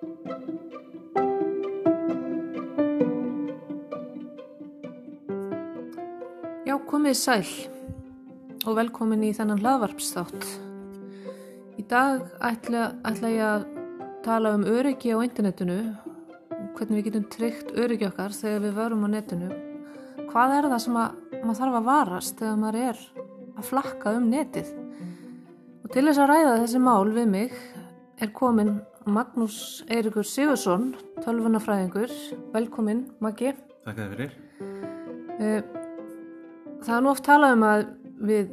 Já, komið sæl og velkomin í þennan hlaðvarpsþátt. Í dag ætla, ætla ég að tala um öryggi á internetinu og hvernig við getum tryggt öryggi okkar þegar við verum á netinu. Hvað er það sem að, maður þarf að varast þegar maður er að flakka um netið? Og til þess að ræða þessi mál við mig er komin Magnús Eirikur Sigursson, tölvunafræðingur. Velkomin, Maggi. Takk fyrir. Uh, Það er nú oft talað um að við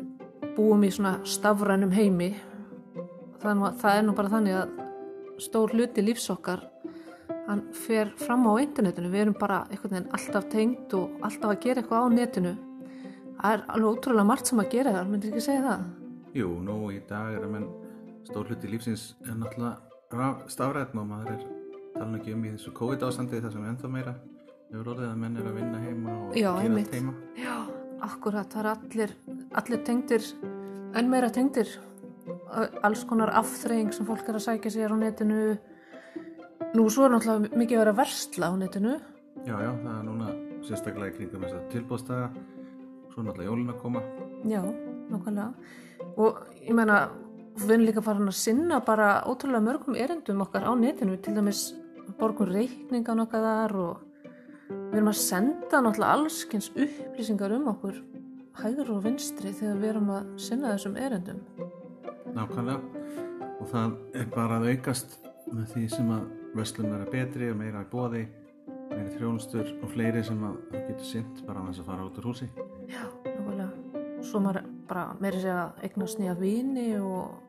búum í svona stafrænum heimi. Það er, nú, það er nú bara þannig að stór hluti lífsokkar hann fer fram á internetinu. Við erum bara einhvern veginn alltaf tengt og alltaf að gera eitthvað á netinu. Það er alveg ótrúlega margt sem að gera það, myndir ekki segja það? Jú, nú í dag er að menn stór hluti lífsins er náttúrulega stafræðn og maður er talan ekki um í þessu COVID ástandi þar sem ennþá meira hefur orðið að menn er að vinna heima og Já, gera allt heima. Já, akkurat, það er allir, allir tengdir, enn meira tengdir, alls konar afþreying sem fólk er að sækja sér á netinu. Nú, svo er náttúrulega mikið að vera versla á netinu. Já, já, það er núna sérstaklega í kringum þess að tilbúðstaga, svo er náttúrulega jólin að koma. Já, nákvæmlega. Og ég meina, við erum líka farin að sinna bara ótrúlega mörgum erendum okkar á netinu, til dæmis borgun reikningan okkar þar og við erum að senda náttúrulega allskins upplýsingar um okkur hægur og vinstri þegar við erum að sinna þessum erendum. Nákvæmlega. Og það er bara að aukast með því sem að verslun verða betri og meira í bóði, meiri þjónustur og fleiri sem að það getur sint bara að þess að fara út úr húsi. Já, nákvæmlega. Svo maður bara meiri segja eignast nýja vini og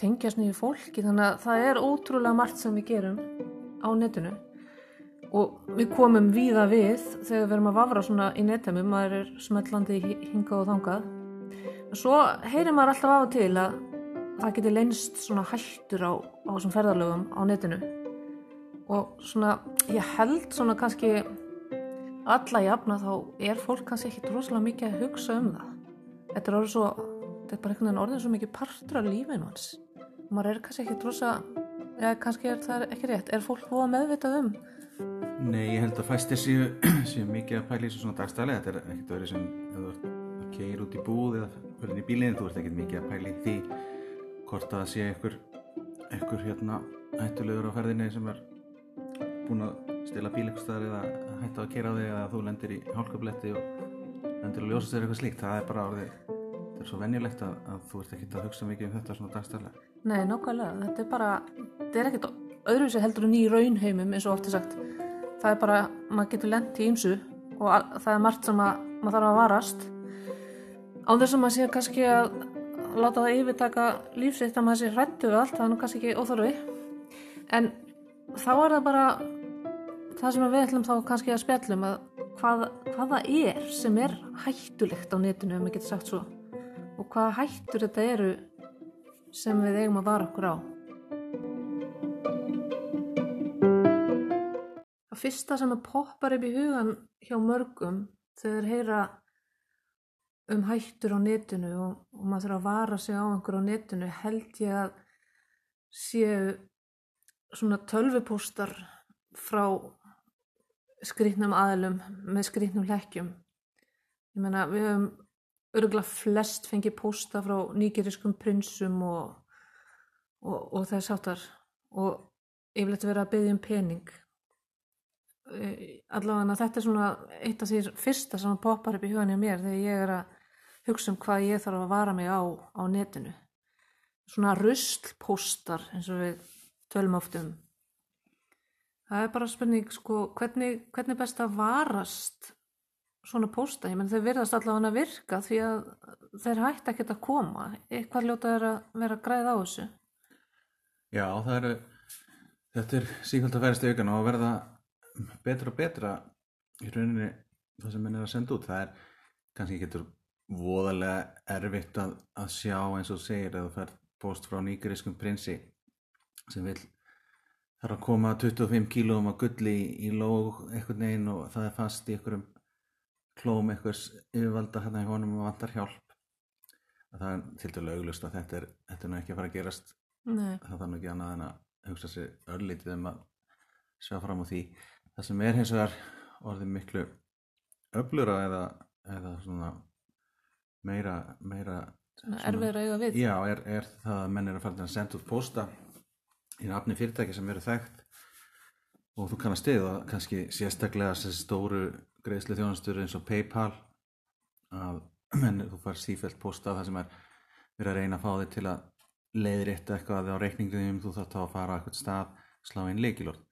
tengjast nýju fólki, þannig að það er ótrúlega margt sem við gerum á netinu og við komum víða við þegar við erum að vafra svona í netemum, maður er smellandi hingað og þangað. En svo heyrir maður alltaf af og til að það geti leynst svona hættur á, á þessum ferðarlögum á netinu og svona, ég held svona kannski alla jafna þá er fólk kannski ekki rosalega mikið að hugsa um það. Þetta er orðið svo, þetta er bara einhvern veginn orðið svo mikið partur af lífinu hans. Maður er kannski ekki rosa, eða kannski er það ekki rétt, er fólk búið að meðvitað um? Nei, ég held að fæstir séu, séu mikið að pæla í svona dagstæli þetta er ekkert verið sem að keira út í búð eða fyrir í bílinn þú ert ekkert mikið að pæla í því hvort að það sé einhver, einhver hérna hættulegur á ferðinni sem er búin að stila bíl staðar eða hættu að keira þig eða þú lendir í hálkabletti og lendir að ljósa sér eitthvað slíkt það er bara orðið, þetta er svo venjulegt að, að þú ert ekkert að hugsa mikið um þetta svona dagstæli Nei, nákvæmlega, þetta er bara, þetta er ekkert öðruvísi heldur en í raunheimum eins og ofta sagt. Það er bara, maður getur lent í ymsu og al- það er margt sem að, maður þarf að varast. Á þess að maður sé kannski að láta það yfirtaka lífsitt að maður sé hrættu við allt, það er nú kannski ekki óþarfi. En þá er það bara það sem við ætlum þá kannski að spjallum að hvað, hvað það er sem er hættulegt á netinu, ef maður getur sagt svo. Og hvaða hættur þetta eru sem við eigum að vara okkur á. Það fyrsta sem að poppar upp í hugan hjá mörgum þegar heyra um hættur á netinu og, og maður þarf að vara sig á einhver á netinu held ég að séu svona tölvupóstar frá skrýtnum aðlum með skrýtnum lekkjum. Ég meina við höfum örgulega flest fengið pósta frá nýgeriskum prinsum og, og, og þess áttar og yfirleitt verið að byggja um pening. Eh, allavega þetta er svona eitt af því fyrsta sem poppar upp í hugan hjá mér þegar ég er að hugsa um hvað ég þarf að vara mig á á netinu. Svona ruslpóstar eins og við tölum oft um. Það er bara spurning sko hvernig, hvernig er best að varast svona pósta, ég menn þau virðast allavega að virka því að þeir hætti ekkert að koma. Eitthvað ljóta er að vera að græða á þessu. Já, það eru þetta er síkvæmt að verðast aukan og að verða betra og betra í rauninni það sem menn er að senda út. Það er kannski getur voðalega erfitt að, að sjá eins og segir að þú fær post frá nýgeriskum prinsi sem vil þarf að koma 25 kílóum að gulli í, lóg einhvern veginn og það er fast í einhverjum klóm einhvers yfirvalda hérna í honum og vantar hjálp. Að það er til dælu auglust að þetta er, þetta er nú ekki að fara að gerast. Nei, það þarf nú ekki annað en að hugsa sér örlítið um að sjá fram á því. Það sem er hins vegar orðið miklu öflura eða, eða svona meira, meira að eiga við. Já, er, er það að menn er að fara að senda út posta í nafni fyrirtæki sem eru þekkt og þú kannast stiða kannski sérstaklega þessi stóru greiðslu þjónastur eins og Paypal að menn þú fær sífælt posta það sem er verið að reyna að fá þig til að leiðrétta eitthvað á reikningum þú þátt að fara á eitthvað stað slá inn leikilort.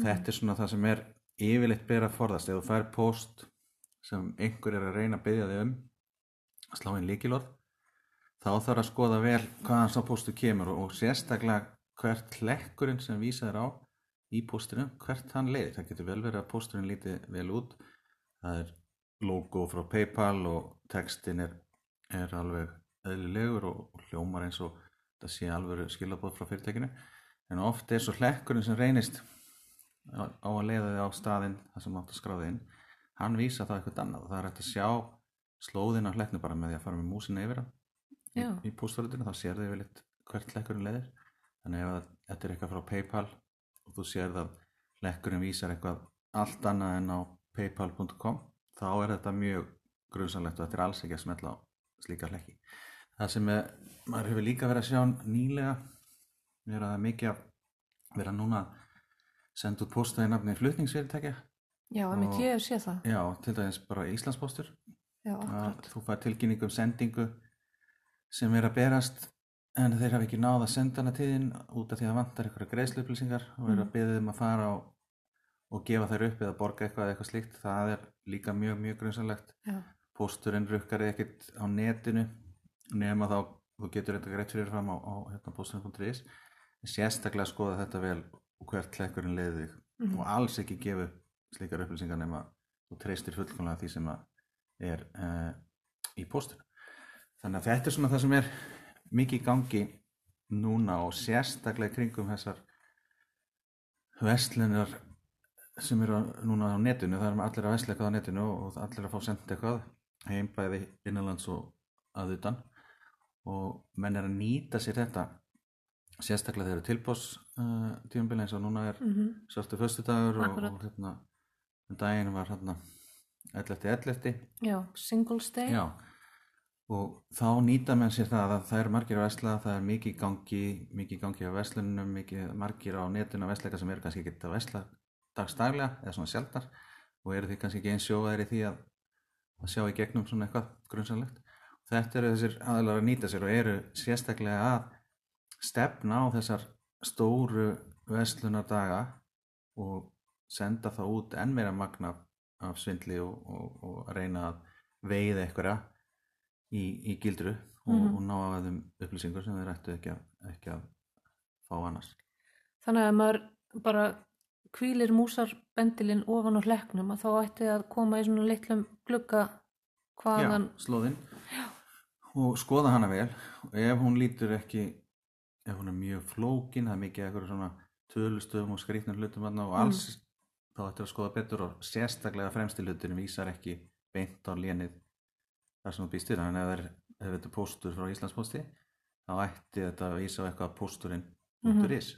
Þetta er svona það sem er yfirleitt bera að forðast ef þú fær post sem einhver er að reyna að byggja þig um að slá inn leikilort þá þarf að skoða vel hvaðan sá póstu kemur og, sérstaklega hvert hlekkurinn sem vísa þér á í póstinu, hvert hann leiðir. Það getur vel verið að pósturinn líti vel út. Það er logo frá Paypal og textin er, er alveg eðlilegur og, og hljómar eins og það sé alveg skilabóð frá fyrirtækinu. En oft er svo hlekkurinn sem reynist á, á að leiða þig á staðinn þar sem átt að skráði inn. Hann vísa það eitthvað annað og það er hægt að sjá slóðin á hleknu bara með því að fara með músina yfir í, í póstverðinu þá sér þau yfirleitt hvert lekkurinn leiðir þannig ef þetta er eitthvað frá Paypal og þú sér að lekkurinn vísar eitthvað allt annað en á paypal.com þá er þetta mjög grunnsanlegt og þetta er alls ekki að smetla á slíka lekki það sem er, maður hefur líka verið að sjá nýlega er að það er mikið að vera núna út posta í nafni flutningsfyrirtækja Já, einmitt Og- ég hef séð það. já, til dæmis bara Íslandspostur Já, akkurat. þú fær tilkynningu um sendingu sem er að berast en þeir hafa ekki náð að senda hana þín út af því að það vantar eitthvað greiðsluupplýsingar og eru að beða þeim að fara á, og gefa þær upp eða borga eitthvað eða eitthvað slíkt það er líka mjög mjög grunnsanlegt Já, pósturinn rukkar ekkert á netinu nema þá þú getur þetta greitt fyrir fram á, á hérna, pósturinn.is en sérstaklega skoða þetta vel og hvert klekkurinn leiði þig. Mhm. og alls ekki gefa upp slíkar upplýsingar nema þú treystir fullkomlega því sem er uh, í póstinu þannig að þetta er svona það sem er mikið í gangi núna og sérstaklega kringum þessar verslunar sem eru núna á netinu það er allir að vesla eitthvað á netinu og allir að fá senda eitthvað heim bæði innanlands og að utan. Og menn er að nýta sér þetta sérstaklega þegar tilbós uh, tímabili eins og núna er mhm, svartu föstudagur og, og hérna um daginn var hérna 11.11 já, Singles Day. já. Og þá nýta menn sér það að það er margir að vesla, það er mikið gangi mikið gangi á veslunum, mikið margir á netinu að vesleika sem eru kannski ekki að vesla dagstaglega eða svona sjaldar og eru því kannski ekki eins sjóðaðir í því að, að sjá í gegnum svona eitthvað grunnsanlegt þetta eru þessir aðalega að nýta sér og eru sérstaklega að stefna á þessar stóru veslunardaga og senda það út enn meira magna af svindli og, og, og reyna að veiða einhverja í, í gildru og, Mhm. og ná að þeim upplýsingur sem þeir ættu ekki að, ekki að fá annars. Þannig að maður bara kvílir músarbendilinn ofan á hleknum að þá ætti að koma í svona litlum glugga hvaðan, Já, slóðinn. Og skoða hana vel. Og ef hún lítur ekki ef hún er mjög flókin það er mikið eitthvað svona tölustöfum og skrýtnum hlutum og alls þá ættir að skoða betur og sérstaklega fremsti hlutin vísar ekki beint á lénið þar sem þú býst við. Þannig að ef þetta er póstur frá Íslandsposti þá ætti þetta að vísa á eitthvað pósturinn Mhm. út is.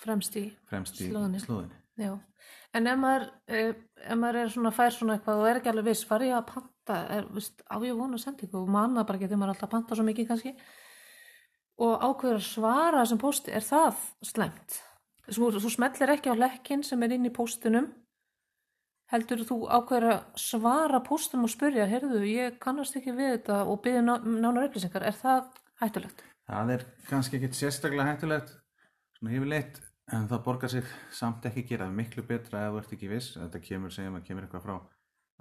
Fremst í fremst í Slóðinni. Já, en ef maður, eh, ef maður svona fær svona eitthvað og er ekki alveg viss, var ég að panta, er, veist, á ég senda ykkur og manna bara getur maður alltaf að panta svo mikið kannski. Og ákveður að svara þessum pósti, er það slæmt? Þú, þú smellir ekki á lekkin sem er inn í póstinum, heldur þú ákveður að svara póstinum og spyrja, heyrðu, ég kannast ekki við þetta og byrja ná, nánar upplýsingar, er það hættulegt? Það er kannski ekkit sérstaklega hættulegt. Svona yfirleitt en það borgar sig samt ekki gera. Er miklu betra ef þú ert ekki viss. Þetta kemur, segjum að kemur eitthvað frá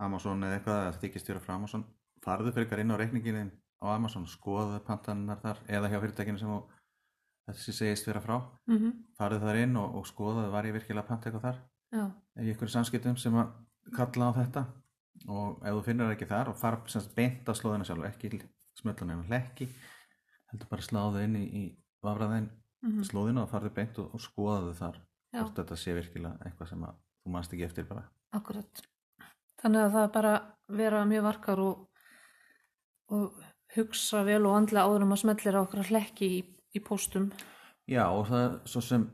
Amazon eða eitthvað að þykist þér frá Amazon. Farðu fyrir ykkar inn á reikningin á Amazon skoðu pantannar þar eða hjá fyrirtækinu sem þessi segist vera frá. Mm -hmm. farðu þar inn og, og skoðu var ég virkilega að panta eitthvað þar. Já, í einhverju samskiptum sem að kalla á þetta. Og ef þú finnur það ekki þar og fara sem sagt beint á slóðina sjálf ekki smöllan en hlekki heldur bara sláðu inn í, í vafraðin mm slóðina og farðu beint og, og skoðaðu þar hvort þetta sé virkilega eitthvað sem að þú manst ekki eftir bara Akkurat. Þannig að það er bara vera mjög varkar og, og hugsa vel og andla áður um að smellir á okkur hlekki í, í póstum. já og það er svo sem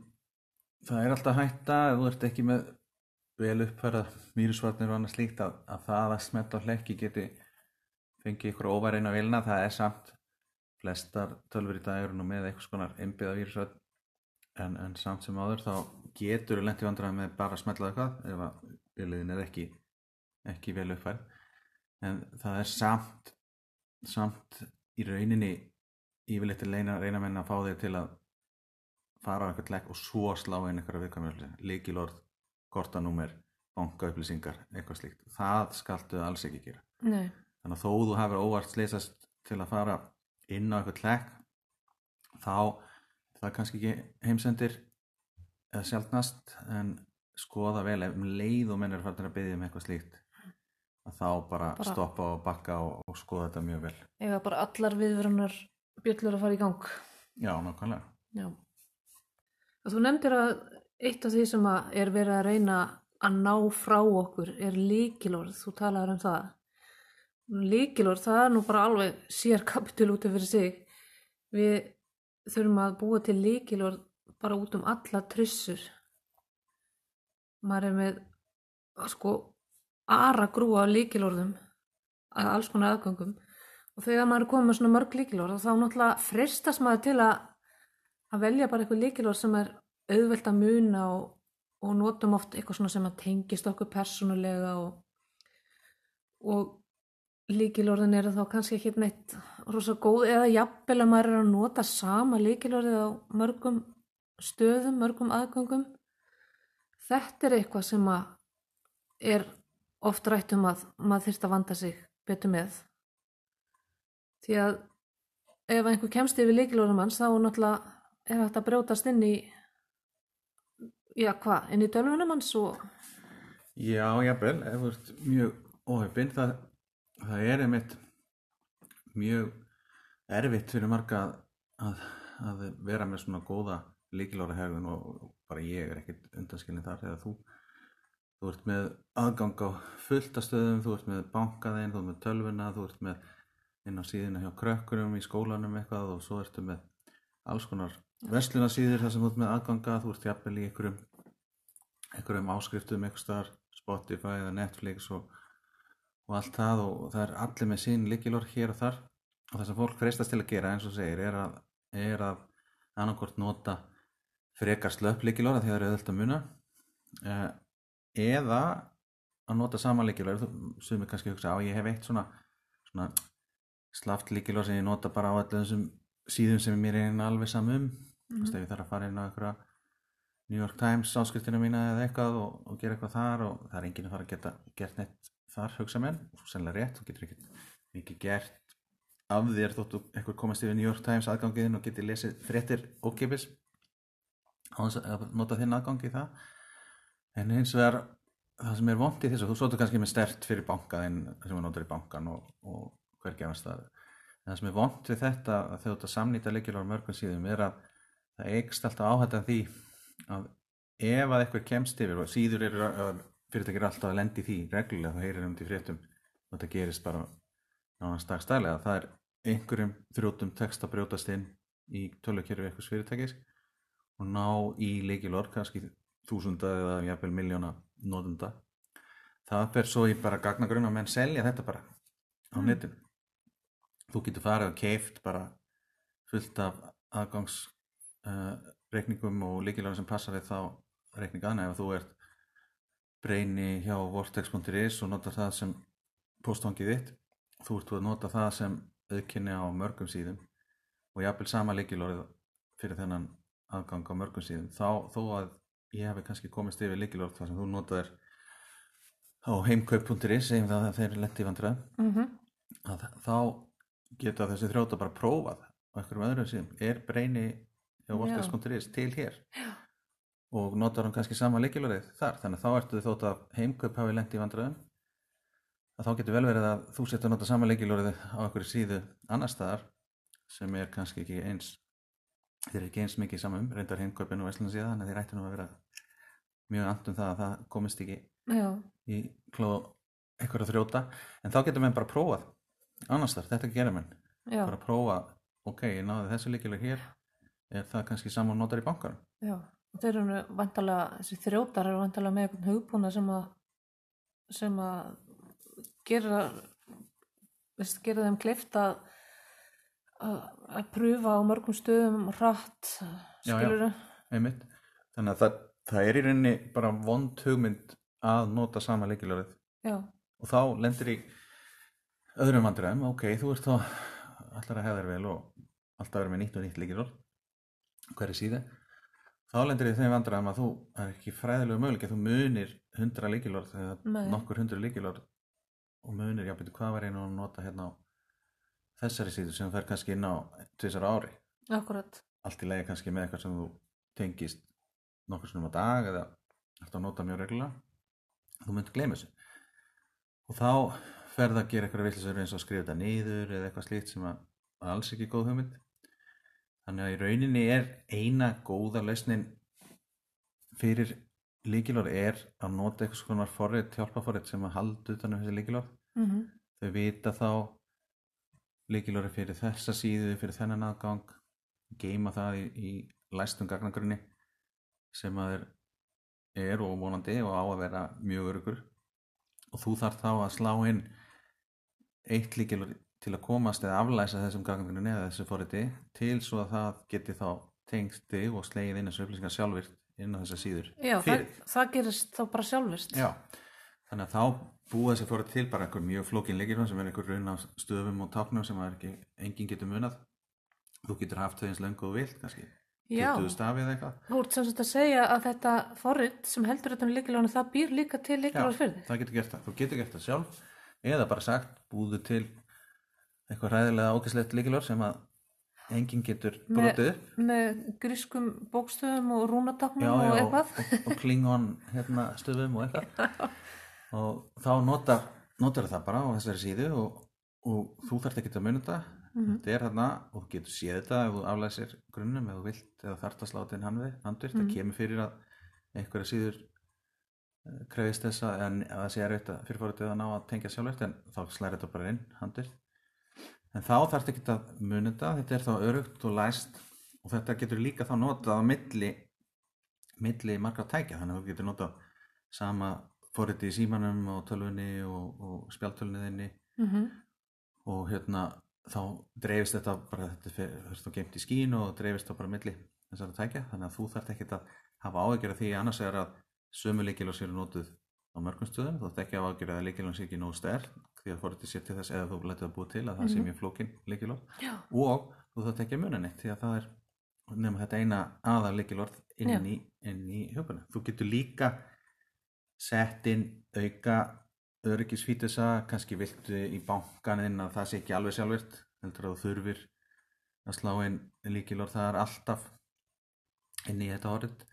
það er alltaf hætta ef þú ert ekki með vel uppfærða vírusvarnir og annað slíkt að, að það að smetta á hlekki geti fengið ykkur óværeina vilna það er samt flestar tölfur í dag eru nú með eitthvað skonar einbyða vírusvarn en, en samt sem áður þá getur lent í vandræði með bara að smetla eitthvað ef að viliðin er ekki ekki vel uppfærð. En það er samt samt í rauninni yfirleitt að reyna, menna að fá þig til að fara á eitthvað lekk og svo slá inn eitthvað viðkvæmlega, líkilorð kortanúmer, bankaupplýsingar eitthvað slíkt, það skaltu alls ekki gera. Nei. þannig að þó þú hefur óvart slýsast til að fara inn á eitthvað lekk þá það kannski ekki heimsendir eða sjálfnast en skoða vel ef um leið og menn er farin að byggja um eitthvað slíkt að þá bara, Bara- stoppa og bakka og, og skoða þetta mjög vel Ega bara allar viðvörunar bjöllur að fara í gang. já, nákvæmlega Já. Þú nefndir að eitt af því sem er verið að reyna að ná frá okkur er líkilorð, þú talaður um það. Líkilorð, það er nú bara alveg sér kapitul út af fyrir sig. Við þurfum að búa til líkilorð bara út um alla trissur. Maður er með sko ara grúa líkilorðum að alls konar aðgöngum og þegar maður er komið með svona mörg líkilorð þá náttúrulega frestast maður til að að velja bara eitthvað líkilorð sem er auðvelt að muna og, og notum oft eitthvað svona sem að tengist okkur persónulega og, og líkilorðin eru þá kannski ekki neitt rosa góð eða jafnvel að maður er að nota sama líkilorðið á mörgum stöðum, mörgum aðgöngum. Þetta er eitthvað sem er oft rætt um að maður þyrst að vanda sig betur með. Því að ef einhver kemst yfir líkilorðum hans þá náttúrulega er hægt að brjótast inn í já hvað, inn í tölvunum hans og Já, jafnvel, ef þú ert mjög óhefinn, það, það er einmitt mjög erfitt fyrir marga að, að, vera með svona góða líkilóra hegðun og, bara ég er ekkit undanskilin þar þegar þú þú ert með aðgang á fulltastöðum, þú ert með bankaðinn, þú ert með tölvuna, þú ert með inn á síðuna hjá krökkurum í skólanum eitthvað og svo ertu með alls konar verslunasíður þar sem þú ert með aðganga, þú ert jafnvel í einhverjum einhverjum áskriftum einhver staðar, Spotify eða Netflix og, og allt það og það er allir með sín líkilor hér og þar. Og það sem fólk freistast til að gera eins og segir er að, er að annarkort nota frekar slöpp líkilor að því það er auðvöld að muna eh, eða að nota sama líkilor sem er kannski að hugsa á ég hef eitt svona, svona slaft líkilor sem ég nota bara á allir þessum síðum sem mér er einn alveg samum mm -hmm. ef ég þarf að fara inn á einhverja New York Times áskriftina mína eða eitthvað og, og gera eitthvað þar og það er enginn að fara að geta gert neitt þar hugsa menn og svo sennilega rétt, þú getur ekki, gert af þér þóttu eitthvað komast yfir New York Times aðgangiðin og geti lesið fréttir ókipis á þess að nota þinn aðgangi það. En eins og er það sem er vond í þessu, þú sótu kannski með stert fyrir bankaðinn sem við notar í bankan og, og hver gefast það. En það sem er vond við þetta að þau þetta samnýta leikilvar mörgum síðum er að það eikst alltaf áhættan því að ef að eitthvað kemst yfir og síður eru fyrirtækir alltaf að lendi því reglulega þá heyrir um til fréttum. Og þetta gerist bara nánast dagstælega. Það er einhverjum þrjótum text að brjótast inn í tölukerfi eitthvað fyrirtækis og ná í leikilor kannski þúsunda eða jafnvel miljóna nótunda það fer svo í bara gagnagrunn og menn selja þetta bara á Mm. netinu. Þú getur farið og keift bara fullt af aðgangs uh, og líkilega sem passa við þá reikningaðna ef þú ert breyni hjá vortex.is og notar það sem posthangið þitt þú ert að nota það sem auðkynni á mörgum síðum og jafnvel sama líkilorið fyrir þennan aðgang á mörgum síðum þá þó að ég hefði kannski komist yfir líkilorið þar sem þú notaðir á heimkaup.is segjum það að þeir lendi í vandræðum mm -hmm. þá geta þessi þrjóta bara prófað á einhverjum öðrum síðum er breyni hjá Já. vortex.is til hér Já. Og notar hann kannski sama líkilorið þar. Þannig að þá ertu þótt að heimkaup hafi lendi í vandræðum. Að þá getur vel verið að þú setur að nota sama líkilorið á einhverju síðu annar staðar sem er kannski ekki eins þeir eru ekki eins mikið saman reyndar heimkaupin og veslun síðan þannig að þeir ættu nú að vera mjög andum það að það komist ekki já, í kló eitthvað að þrjóta. En þá getur menn bara prófað annars þar, þetta gerir menn. Já, bara prófa, ok, ég náði þessu líkileg hér. Er það kannski saman notar í bankanum? Já þeir eru vantalega, þessi þrjótar eru vantalega með einhvern hugbúna sem að sem að gera veist, gera þeim kleift að að pröfa á mörgum stöðum já. skilur einmitt. Þannig að það, það er í rauninni bara vond hugmynd að nota sama leikilörið já, og þá lendir í öðrum vandræðum, ok, þú ert þá allar að hefða þér vel og alltaf verið með nýtt og nýtt líkilorð hverju síðu þá lendir í þeim vandræðum að þú er ekki fræðilegu möguleik að þú munir hundra líkilorð eða nokkur hundru líkilorð og munir, já, betur hvað var einu að nota hérna á þessari síðu sem fer kannski inn á tvisar ári? Akkurat. Allt í lagi kannski með eitthvað sem þú tengist nokkur snum á dag eða eftir að nota mjög reglulega. Þú myndir gleyma þessu. Og þá ferð að gera eitthvað villisur eins og skrifa þetta niður eða eitthvað slíkt sem að alls ekki góð hugmynd þannig að í rauninni er eina góða lausnin fyrir líkilorð er að nota eitthvað svona forrið, hjálpaforrið sem að halda utan um þessi líkilorð mm þau vita þá líkilorði fyrir þessa síðu, fyrir þennan aðgang geima það í, í læstum gagnagrunni sem að er, er og vonandi og á að vera mjög örugur og þú þarf þá að slá inn eitt líkilorði til að komast eða aflæsa þessum gagnagrunni eða þessu forriti til svo að það geti þá tengst þig og slegið inn þessu upplýsingar sjálfvirt inn á þessar síður já, það, það gerist þá bara sjálfist Já, þannig að þá búa þessi fóra til bara einhver mjög flókin leikir sem er einhver raun af stöfum og táknum sem ekki, enginn getur munað. Þú getur haft þau eins löngu og vilt kannski Já. 20 stafið eða eitthvað. Þú ert sem sagt að segja að þetta forrit sem heldur þetta um líkilónu það býr líka til líkilónu fyrir þig. það getur gert það, þú getur gert það sjálf eða bara sagt, búðu til eitthvað ræðilega ágæslegt leikilor sem að enginn getur brotið upp. Með grískum bókstöðum og já, rúnataknum já, og og, eitthvað. og, og klingon hérna, stöfum og eitthvað og þá notar, notar það bara á þessari síðu og, og þú þarft ekki að muna þetta Mhm. þetta er þarna og þú getur séð þetta ef þú aflæsir grunnum þú vilt eða þarft að sláta inn handvirt Mhm. það kemur fyrir að einhverja síður uh, krefist þess að, en, að það sé erfitt að fyrirfórið að ná að tengja sjálfvægt en þá slæri þetta bara inn handvirt en þá þarft ekki að muna þetta þetta er þá örugt og læst og þetta getur líka þá notað á milli milli margra tækja. Þannig að þú getur notað sama fóriti í símanum og tölvunni og, og spjaltölunniðinni Mm og hérna þá dreifist þetta bara þetta þetta er þá geimt í skín og dreifist þá bara milli þessara tækja. Þannig að þú þarft ekki að hafa áhyggjur af því. Annars er að sömu leikilós eru notuð á mörgum stöðum. Þú þarft ekki að áhyggjur að leikilós sé ekki nógu sterk því að fóriti sér til þess eða þú letið að búa til að það sé mjög flókin leikilós Já. og þú þarft ekki að muna neitt því að það er nefnum þetta eina aðal leikilorð inn, í, inn í hjókunum þú getur líka sett inn auka öryggisfítisa, kannski viltu í bankaninn að það sé ekki alveg sjálfvirt heldur að þú þurfir að slá inn líkilorð það er alltaf inn í þetta orðið.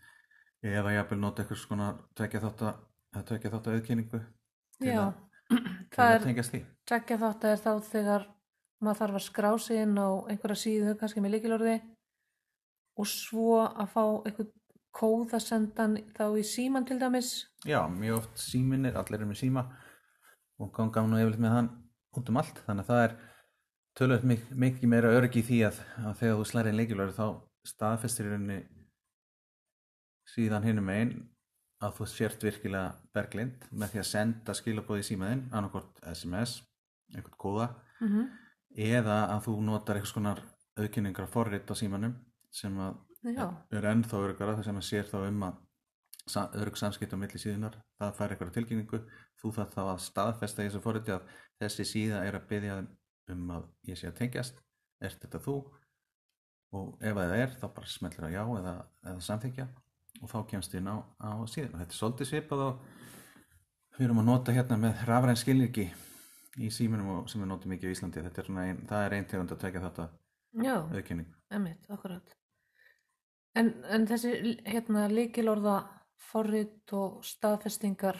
Eða jafnvel nota eitthvað svona tvekja þátt að tvekja þátt að auðkynningu til að, til að er, tengjast því. tveggja þátt er þá þegar maður þarf að skrá sig inn á einhverja síðu, kannski með líkilorði og svo að fá einhvern kóð að senda hann þá í síman til dæmis. Já, mjög oft síminir, allir eru með síma og ganga nú yfirleitt með hann út um allt, þannig að það er tölvöld mik mikið meira öryggi í því að, að þegar þú slæri leikilværi þá staðfestir í rauninni síðan hinum einn að þú sért virkilega berglind með því að senda skilabóði í símaðinn, annarkort SMS, einhvern kóða Mm eða að þú notar eitthvað skonar auðkynningar forrit á símanum sem að Já, er ennþá örugara þar sem að sér þá um að örugg samskipt á milli síðunar það fær eitthvað tilkynningu þú þarf þá að staðfesta þessu forriti að þessi síða er að byggja um að ég sé að tengjast ert þetta þú? Og ef það er þá bara smellir á já eða, eða samþykja og þá kemst inn á, á síðan þetta er svolítið svipað og við erum að nota hérna með rafræn skilningi í síminum sem við notum mikið í Íslandi þetta er ein, það er ein tegund að tekja þetta já, auðkynning emmitt, akkurat. En, en þessi hérna líkilorða forrit og staðfestingar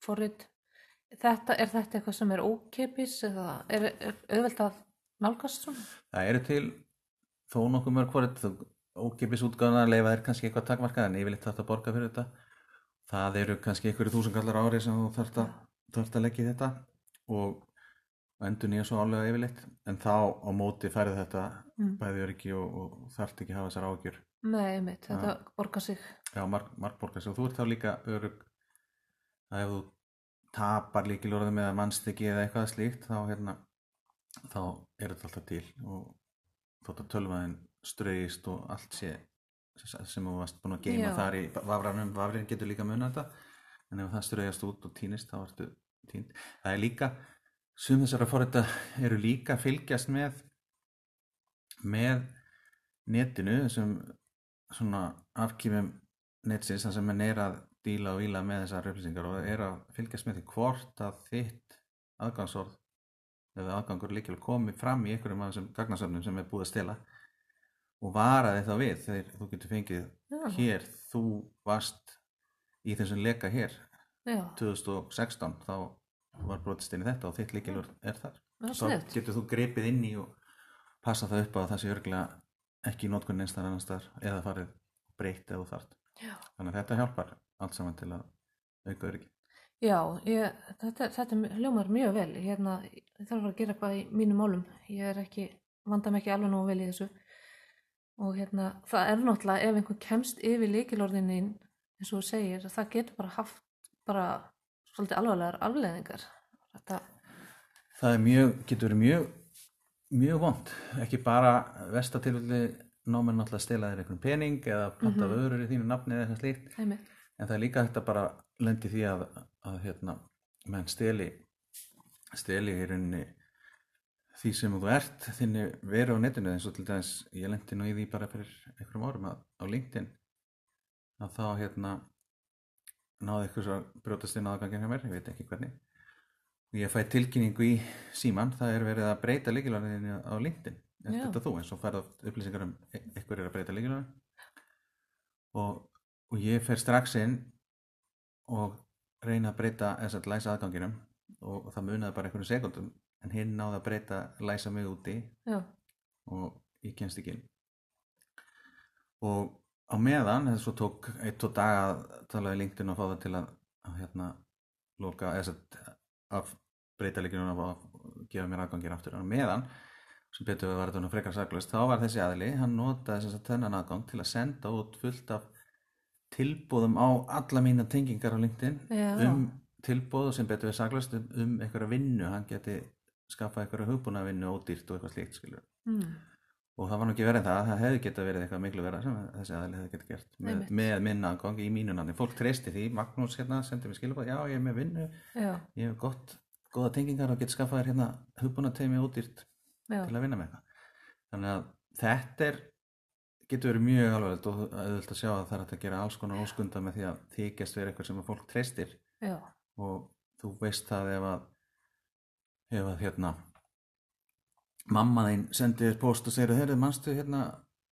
forrit, þetta, er þetta eitthvað sem er ókipis eða er, er auðvelt að nálgast svona? Það eru til þó nokkuð mörg forrið ókipis útgáðan að leifa þér kannski eitthvað takmarkað en yfirleitt þarf að borga fyrir þetta. Það eru kannski einhverju þúsungallar ári sem þú þarft að, að leggja í þetta og endur nýja svo álega yfirleitt. En þá á móti færið þetta Mm. bæði öryggi og, og þarft ekki að hafa þessar ágjur Nei, einmitt, þetta borgar sig. Já, marg, margborgar og þú ert þá líka örug að ef þú tapar líkilorðum eða mannstykki eða eitthvað slíkt þá hérna þá er þetta alltaf til og þótt að tölvaðin ströyist og allt sé sem þú varst búin að geima þar í vafranum, vafrin getur líka munið þetta. En ef það ströyjast út og týnist þá ertu týnd. Það er líka sum þessara forrita eru líka að fylgjast með með netinu þessum svona afkýmum netsins þar sem mann er að díla og víla með þessar upplýsingar og er að fylgjast með því hvort að þitt aðgangsorð eða aðgangur líkilega komi fram í einhverjum af þessum gagnasöfnum sem er búið að stela og varaði þá við þegar þú getur fengið Já, hér, þú varst í þessum leka hér já, 2016 þá var brotist inn í þetta og þitt líkilur er þar það þá getur þú gripið inn í og passa það upp að það sé örgulega ekki í notkun einstar annars þar eða farið breytt eða þart Já. þannig að þetta hjálpar allt saman til að auka öryggi Já, ég, þetta, þetta hljómar mjög vel. Hérna, ég þarf að gera eitthvað í mínum málum. Ég er ekki, vanda mig ekki alveg nógu vel í þessu. Og hérna, það er náttúrulega ef einhver kemst yfir líkilorðinin, eins og þú segir, það getur bara haft bara svolítið alvarlegar afleðingar. Þetta, það er mjög, getur verið mjög mjög vond, ekki bara vestatilfelli náminn náttúrulega stela þér einhvern pening eða panta Mhm. vörur í þínu nafni eða eitthvað slíkt en það er líka að bara lendi því að, að hérna, menn steli steli í rauninni því sem þú ert þinni veru á netinu eins og til dæmis ég lendi nú í því bara fyrir einhverjum árum að, á LinkedIn að þá hérna náði eitthvað svo að brjótast inn aðgangin hjá mér, ég veit ekki hvernig og ég fæ tilkynningu í síman það er verið að breyta líkilarniðinu á LinkedIn Já. þetta þú eins og færð upplýsingar um e- einhver er að breyta líkilarni og, og ég fer strax inn og reyna að breyta þess að læsa aðganginum og það munaði bara einhverjum sekundum en hinn náði að breyta læsa mig úti já, og ég kemst ekki og á meðan þess svo tók eitt, tvo daga að tala við LinkedIn og fá það til að, að hérna loka, að breyta líkinu og að gefa mér aðgangir aftur. Á meðan sem betur við þetta nú frekar saklust þá var þessi aðli, hann notaði þess að þennan aðgang til að senda út fullt af tilbúðum á alla mína tengingar á LinkedIn Já. um tilbúð sem betur við saklust um, um einhverja vinnu, hann geti skaffa einhverja hugbúna vinnu ódýrt og eitthvað slíkt skilur mm, og það var nú ekki verið það, það hefði geta verið eitthvað miklu verið sem þessi aðli hefði geta gert með, með minna aðgang í mínu nandi fólk treysti því, Magnús hérna sendi mér skilabóð, já ég er með vinnu já, ég hef gott, góða tengingar og get skaffað þér hérna hugbúna teimi ódýrt já, til að vinna með eitthvað. Þannig að þetta er getur verið mjög alveg og auðvitað að sjá að það er að gera alls konar óskunda með því að þykjast verið eitthvað sem að fólk treystir. Og þú veist það ef að ef að hérna mamma þín sendi þér post og segir þeirri mannstu hérna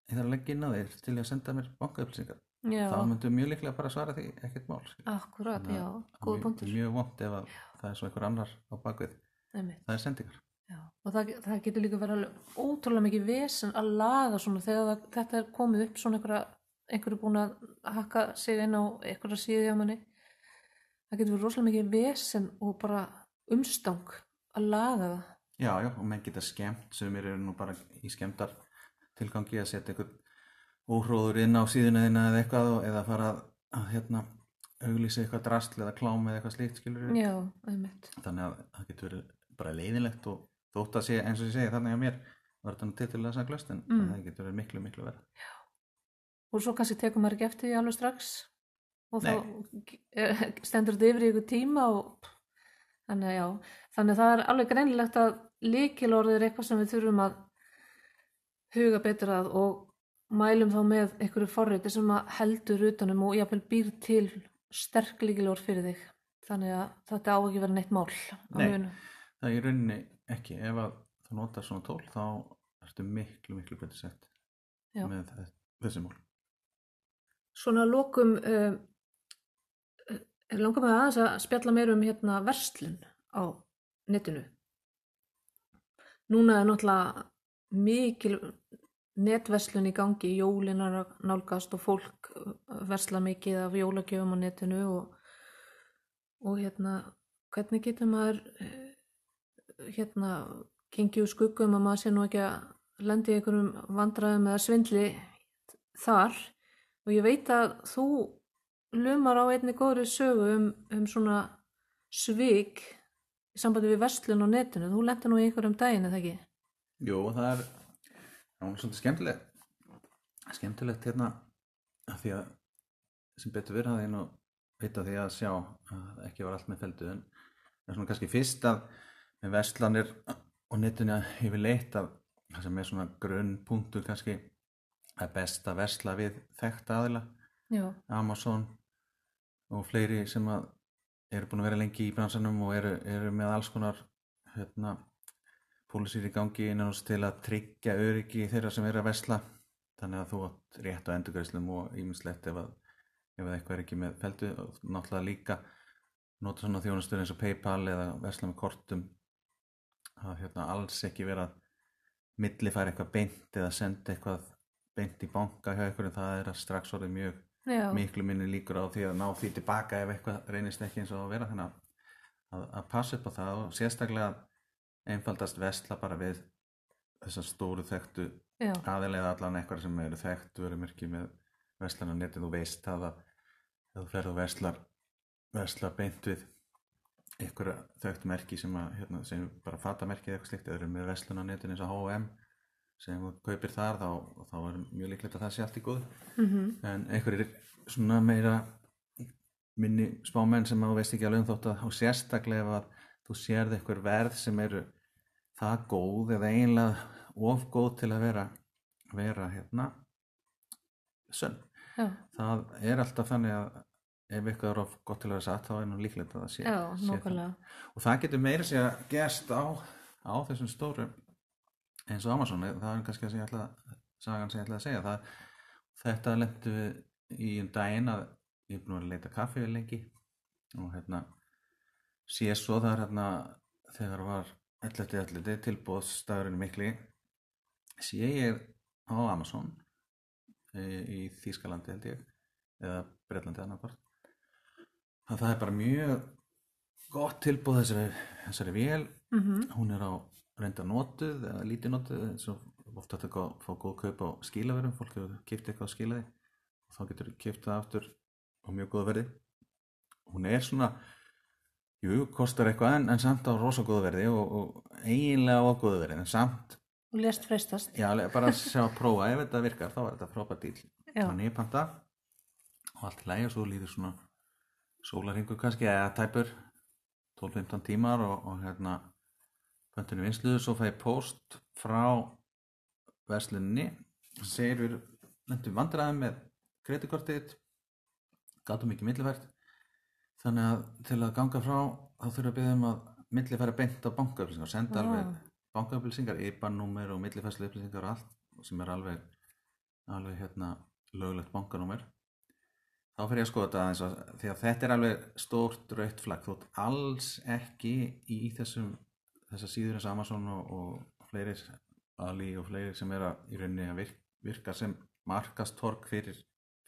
ég þarf að leggja inn á þér til að senda mér bankaupplýsingar þá myndu mjög líklega bara svara því ekkert mál skilur. akkurat, Þannig já, góð punktur. mjög vond ef að það er svo einhver annar á bakvið Einmitt. það er sendingar Já, og það, það getur líka verið ótrúlega mikið vesen að laga svona þegar það, þetta er komið upp svona einhverja, einhverju búin að hakka sig inn á einhverja síðu hjá manni. Það getur verið rosalega mikið vesen og bara umstang að laga það. já, já, og menn geta skemmt sem eru nú bara í skemmtar tilgangi að setja einhvern óhróður inn á síðuna þína eða eitthvað eða fara að, að hérna auglýsa eitthvað drastl eða klám eða eitthvað slíkt skilur Já, einmitt. þannig að það getur verið bara leiðinlegt og þótt að sé eins og ég segi þannig að mér var þetta nú titilega saglust en Mm. það getur verið miklu miklu verið Og svo kannski tekur maður ekki eftir því alveg strax og þá eh, stendur þetta yfir í ykkur tíma og þannig að já, þannig að það er alveg greinilegt að líkilorðið er eitthvað sem við þurfum að huga betur að og mælum þá með einhverju forriti sem að heldur utanum og jafnvel býr til sterk líkilorð fyrir þig þannig að þetta á ekki vera neitt mál Nei. munu. það er í rauninni ekki ef að þú notar svona tól þá ertu miklu miklu betur sett Já. með þe- þessi mál Svona að lokum er langar með aðeins að spjalla meir um hérna verslun á netinu. Núna er náttúrulega mikil netverslun í gangi, jólinar nálgast og fólk uh, versla mikið af jólagjöfum á netinu og, og hérna hvernig getur maður uh, hérna gengið úr skuggum að maður sé nú ekki að lendi í einhverjum vandræðum eða svindli þar og ég veit að þú lumar á einni góðri sögu um, um svona svik í sambandi við verslun á netinu. Þú lenti nú í einhverjum daginn, eða ekki? Jú, það er, það er svolítið skemmtilegt skemmtilegt hérna af því að sem betur verið að ég nú vita því að sjá að ekki var allt með feldu en það er svona kannski fyrst að með verslanir og netinu yfir leitt að það sem er svona grunnpunktur kannski að best að versla við þekkt aðila. Amazon og fleiri sem eru búin að vera lengi í bransanum og eru, eru með alls konar hérna, pólisir í gangi innan hos til að tryggja öryggi þeirra sem eru að versla. Þannig að þú átt rétt á endurgræslum og ímislegt ef ef að eitthvað er ekki með feldu og náttúrulega líka nota svona þjónustur eins og Paypal eða versla með kortum að hérna alls ekki vera að millifæra eitthvað beint eða senda eitthvað beint í banka hjá einhverjum. Það er að strax orðið mjög Já. miklu minni líkur á því að ná því tilbaka ef eitthvað reynist ekki eins og að vera þannig að, að, passa upp á það og sérstaklega einfaldast vesla bara við þessar stóru þekktu aðilega allan eitthvað sem eru þekkt verumirki með veslan á netið þú veist að þú ferð og veslar veslar beint við einhverja þekkt merki sem að hérna, sem bara fatamerki eða eitthvað slikt eða eru með veslan á netið eins og H&M sem kaupir þar þá, þá er mjög líklegt að það sé allt í góð Mm en einhverjir svona meira minni spámenn sem þú veist ekki alveg um þótt að og sérstaklega að þú sérð einhver verð sem eru það góð eða eiginlega of góð til að vera vera hérna sönn Já. það er alltaf þannig að ef eitthvað er of gott til að vera satt þá er nú líklegt að það sé, Já, sé það. og það getur meira sér að gerst á, á þessum stóru eins og Amazon það er kannski að segja alltaf sagan sem ég ætla að segja. Það, þetta lendu við í um daginn að ég er búin að leita kaffi við lengi og hérna sé svo það er hérna þegar var 11.11 tilbúðstæðurinn mikli sé ég á Amazon í, í Þýskalandi held ég eða Breitlandi annarkvart að það er bara mjög gott tilbúð þessari, þessari vél. Mm hún er á reynda notuð eða lítið notuð eins og ofta þetta að fá góð kaup á skilaverum fólk hefur kipt eitthvað á skilaði og þá getur kipt það aftur á mjög góða verði. Hún er svona jú, kostar eitthvað en, en samt á rosa góða verði og, og eiginlega á góða verði en samt, Og lest freistast. já, bara sjá að prófa ef þetta virkar, þá er þetta frábært dýl þannig panta og allt í lagi og svo líður svona sólarhingur kannski eða tæpur 12-15 tímar og, og hérna pöntinu vinsluðu svo fæ ég post frá versluninni sem segir við lendum vandræðum með kreditkortið gátum ekki millifært. Þannig að til að ganga frá þá þurfum við að byggja um að millifæra beint á bankaupplýsingar senda Vá. alveg bankaupplýsingar, IBAN-númer og millifærslu upplýsingar og allt sem er alveg alveg hérna löglegt bankanúmer. Þá fyrir ég að skoða þetta aðeins að, því að þetta er alveg stórt rautt flagg. Ert alls ekki í þessum þessar síður eins Amazon og, og fleiri Ali og fleiri sem er að í rauninni að virka, virka sem markastorg fyrir,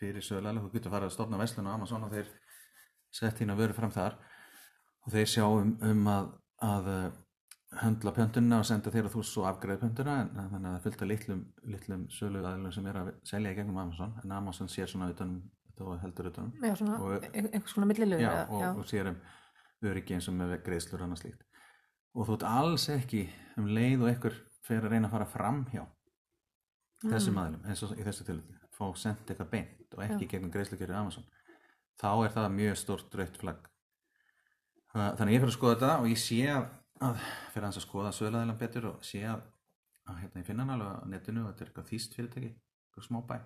fyrir sögulega þú getur farið að stofna veslun á Amazon og þeir sett hérna vöru fram þar. Og þeir sjá um, um að, að uh, höndla pöntuna og senda þér að þú svo afgreði pöntuna. En en þannig að það fylgta litlum, litlum sölu aðlum sem er að selja í gegnum Amazon. En Amazon sér svona utanum og heldur utanum Já, svona Og- ein- einhvers konar millilögu. og, og sér um öryggi eins og með greiðslur og annað slíkt og þú ert alls ekki um leið og einhver fer að reyna að fara fram hjá þessum aðlum eins og í þessu tilfelli fá sendt eitthvað beint og ekki gegnum greiðslugjörðu Amazon þá er það mjög stórt rautt flagg. Þannig ég fyrir að skoða þetta og ég sé að, að fyrir að skoða söglaðilan betur og sé að, að hérna ég finna hann alveg á netinu og þetta er eitthvað þýst fyrirtæki eitthvað smábæ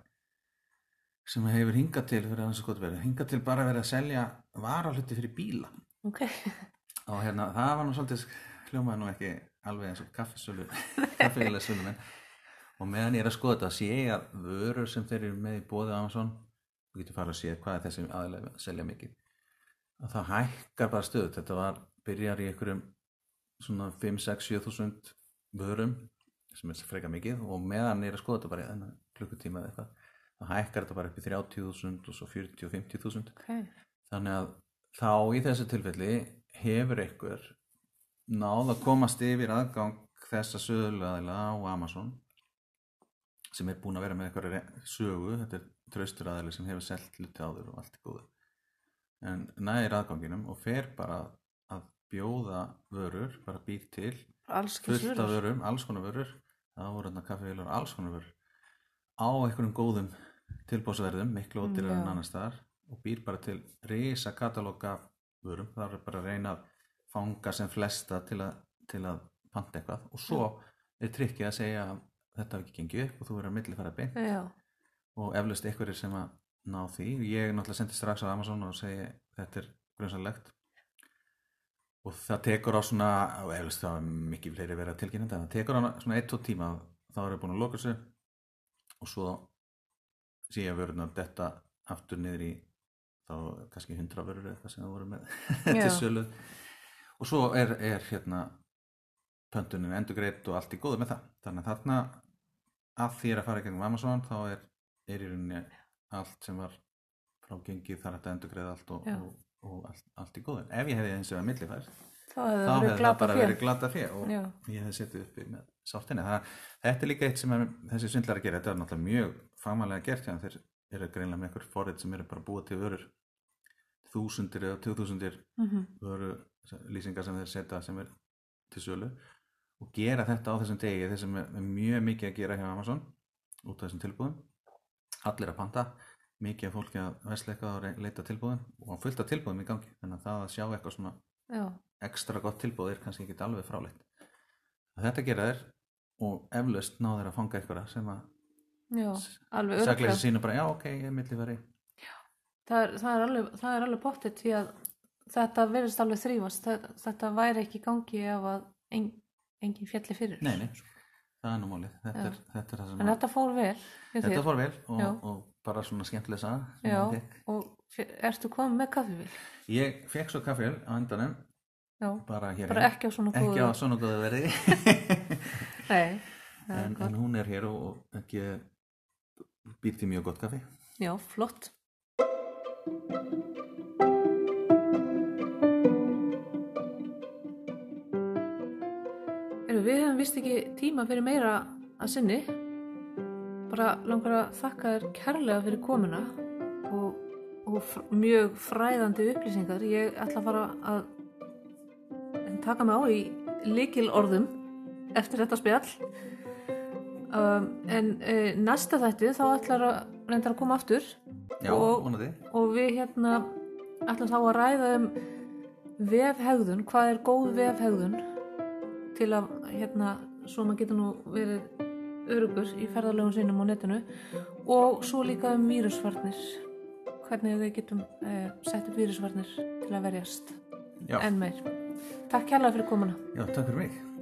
sem hefur hingað til fyrir að skoða verið hingað til bara verið að selja varahluti fyrir bíla. Ok, og hérna það var nú svolítið hljómaði nú ekki alveg eins og kaffisölu kaffiglega sölu menn og meðan ég er að skoða þetta sé ég að vörur sem þeir eru með í bóði Amazon þú getur farið að sé hvað er þessi aðlega að selja mikið að það hækkar bara stöðu þetta var, byrjar í einhverjum svona 5, 6, 7 þúsund vörum sem er freka mikið og meðan ég er að skoða þetta bara í klukkutíma eða eitthvað þá hækkar þetta bara upp í 30.000 og svo 40 og 50.000 ok. þannig að þá í þessu tilfelli hefur einhver náð að komast yfir aðgang þessa sögulegðila á Amazon sem er búin að vera með eitthvað sögu. Þetta er traustur aðeili sem hefur selt hluti áður og allt er góður en næðir aðganginum og fer bara að bjóða vörur bara býr til fullt af vörum, alls konar vörur. Það voru þarna kaffevílar, alls konar vörur. Á einhverjum góðum tilbóðsverðum, miklu ódýrar en annars staðar og býr bara til risa katalóg af vörum, það er bara að reyna að fanga sem flesta til að, til að panta eitthvað. Og svo er trikkið að segja að þetta hafi ekki gengið upp og þú verður að milli fara beint Já, og eflaust einhverjir sem að ná því. Ég náttúrulega sendi strax á Amazon og segi þetta er grunnsanlegt og það tekur á svona og eflaust það er mikið fleiri verið að tilkynna þetta, það tekur á svona 1-2 tíma. Þá er ég búin að loka þessu. Og svo sé ég að vöruna þetta aftur niður í þá kannski 100 vörur eða eitthvað sem það voru með. Til Já. Og svo er, er hérna pöntunin endur greitt og allt í góðu með það þannig að þarna að því er að fara í gegnum Amazon þá er, er í rauninni allt sem var frá gengið þar hægt að endur greiða allt og, og, og allt, allt í góðu ef ég hefði eins og að millifært þá hefði þá hefði það bara verið glata fyrir og Já. ég hefði setið uppi með sáttinni það, þetta er líka eitt sem er, þessi svindlar að gera þetta er náttúrulega mjög fagmannlega gert hjá þeim. þeir eru greinlega með einhver forrið sem eru bara búið til vörur þúsundir eða tjóðþúsundir Mhm. vöru lýsingar sem þeir setja sem er til sölu og gera þetta á þessum degi þessum er er mjög mikið að gera hjá Amazon út af þessum tilbúðum allir að panta mikið af fólki að vesleika og leita að tilbúðum og fullt af tilbúðum í gangi. Þannig að það að sjá eitthvað svona Já, ekstra gott tilbúð er kannski ekki alveg fráleitt. Að þetta gera þér og eflaust ná þér að fanga eitthvað sem að já, alveg sakleysi örglega. sínu bara já ok, ég er milli veri Það er, það er alveg, alveg pottet því að þetta verðist alveg þrýfast. Þetta, þetta væri ekki gangi ef að en, engin fjalli fyrir. nei, nei, það er nú málið þetta, er, þetta er En þetta fór vel. þetta fór vel og, og bara svona skemmtileg fékk. og ertu komið með kaffivél? ég fekk svo kaffél á endanum Já, bara bara ekki á svona ekki góðu. á svona góðu verði Nei, en, en hún er hér og, og ekki því mjög gott kaffi Já, flott. Eru, við hefum vist ekki tíma fyrir meira að sinni. Bara langar að þakka þér kærlega fyrir komuna og, og mjög fræðandi upplýsingar. Ég ætla að fara að taka mig á í likil orðum eftir þetta spjall. Um, en uh, næsta þætti þá ætlar að reyndar að koma aftur já, Og- og við hérna ætlum þá að ræða um vefhegðun, hvað er góð vefhegðun til að hérna svo maður getur nú verið örugur í ferðarlegum sínum á netinu? Og svo líka um vírusvarnir. Hvernig við getum eh, sett upp vírusvarnir til að verjast. Já, enn meir. Takk kærlega fyrir komuna. Já, takk fyrir mig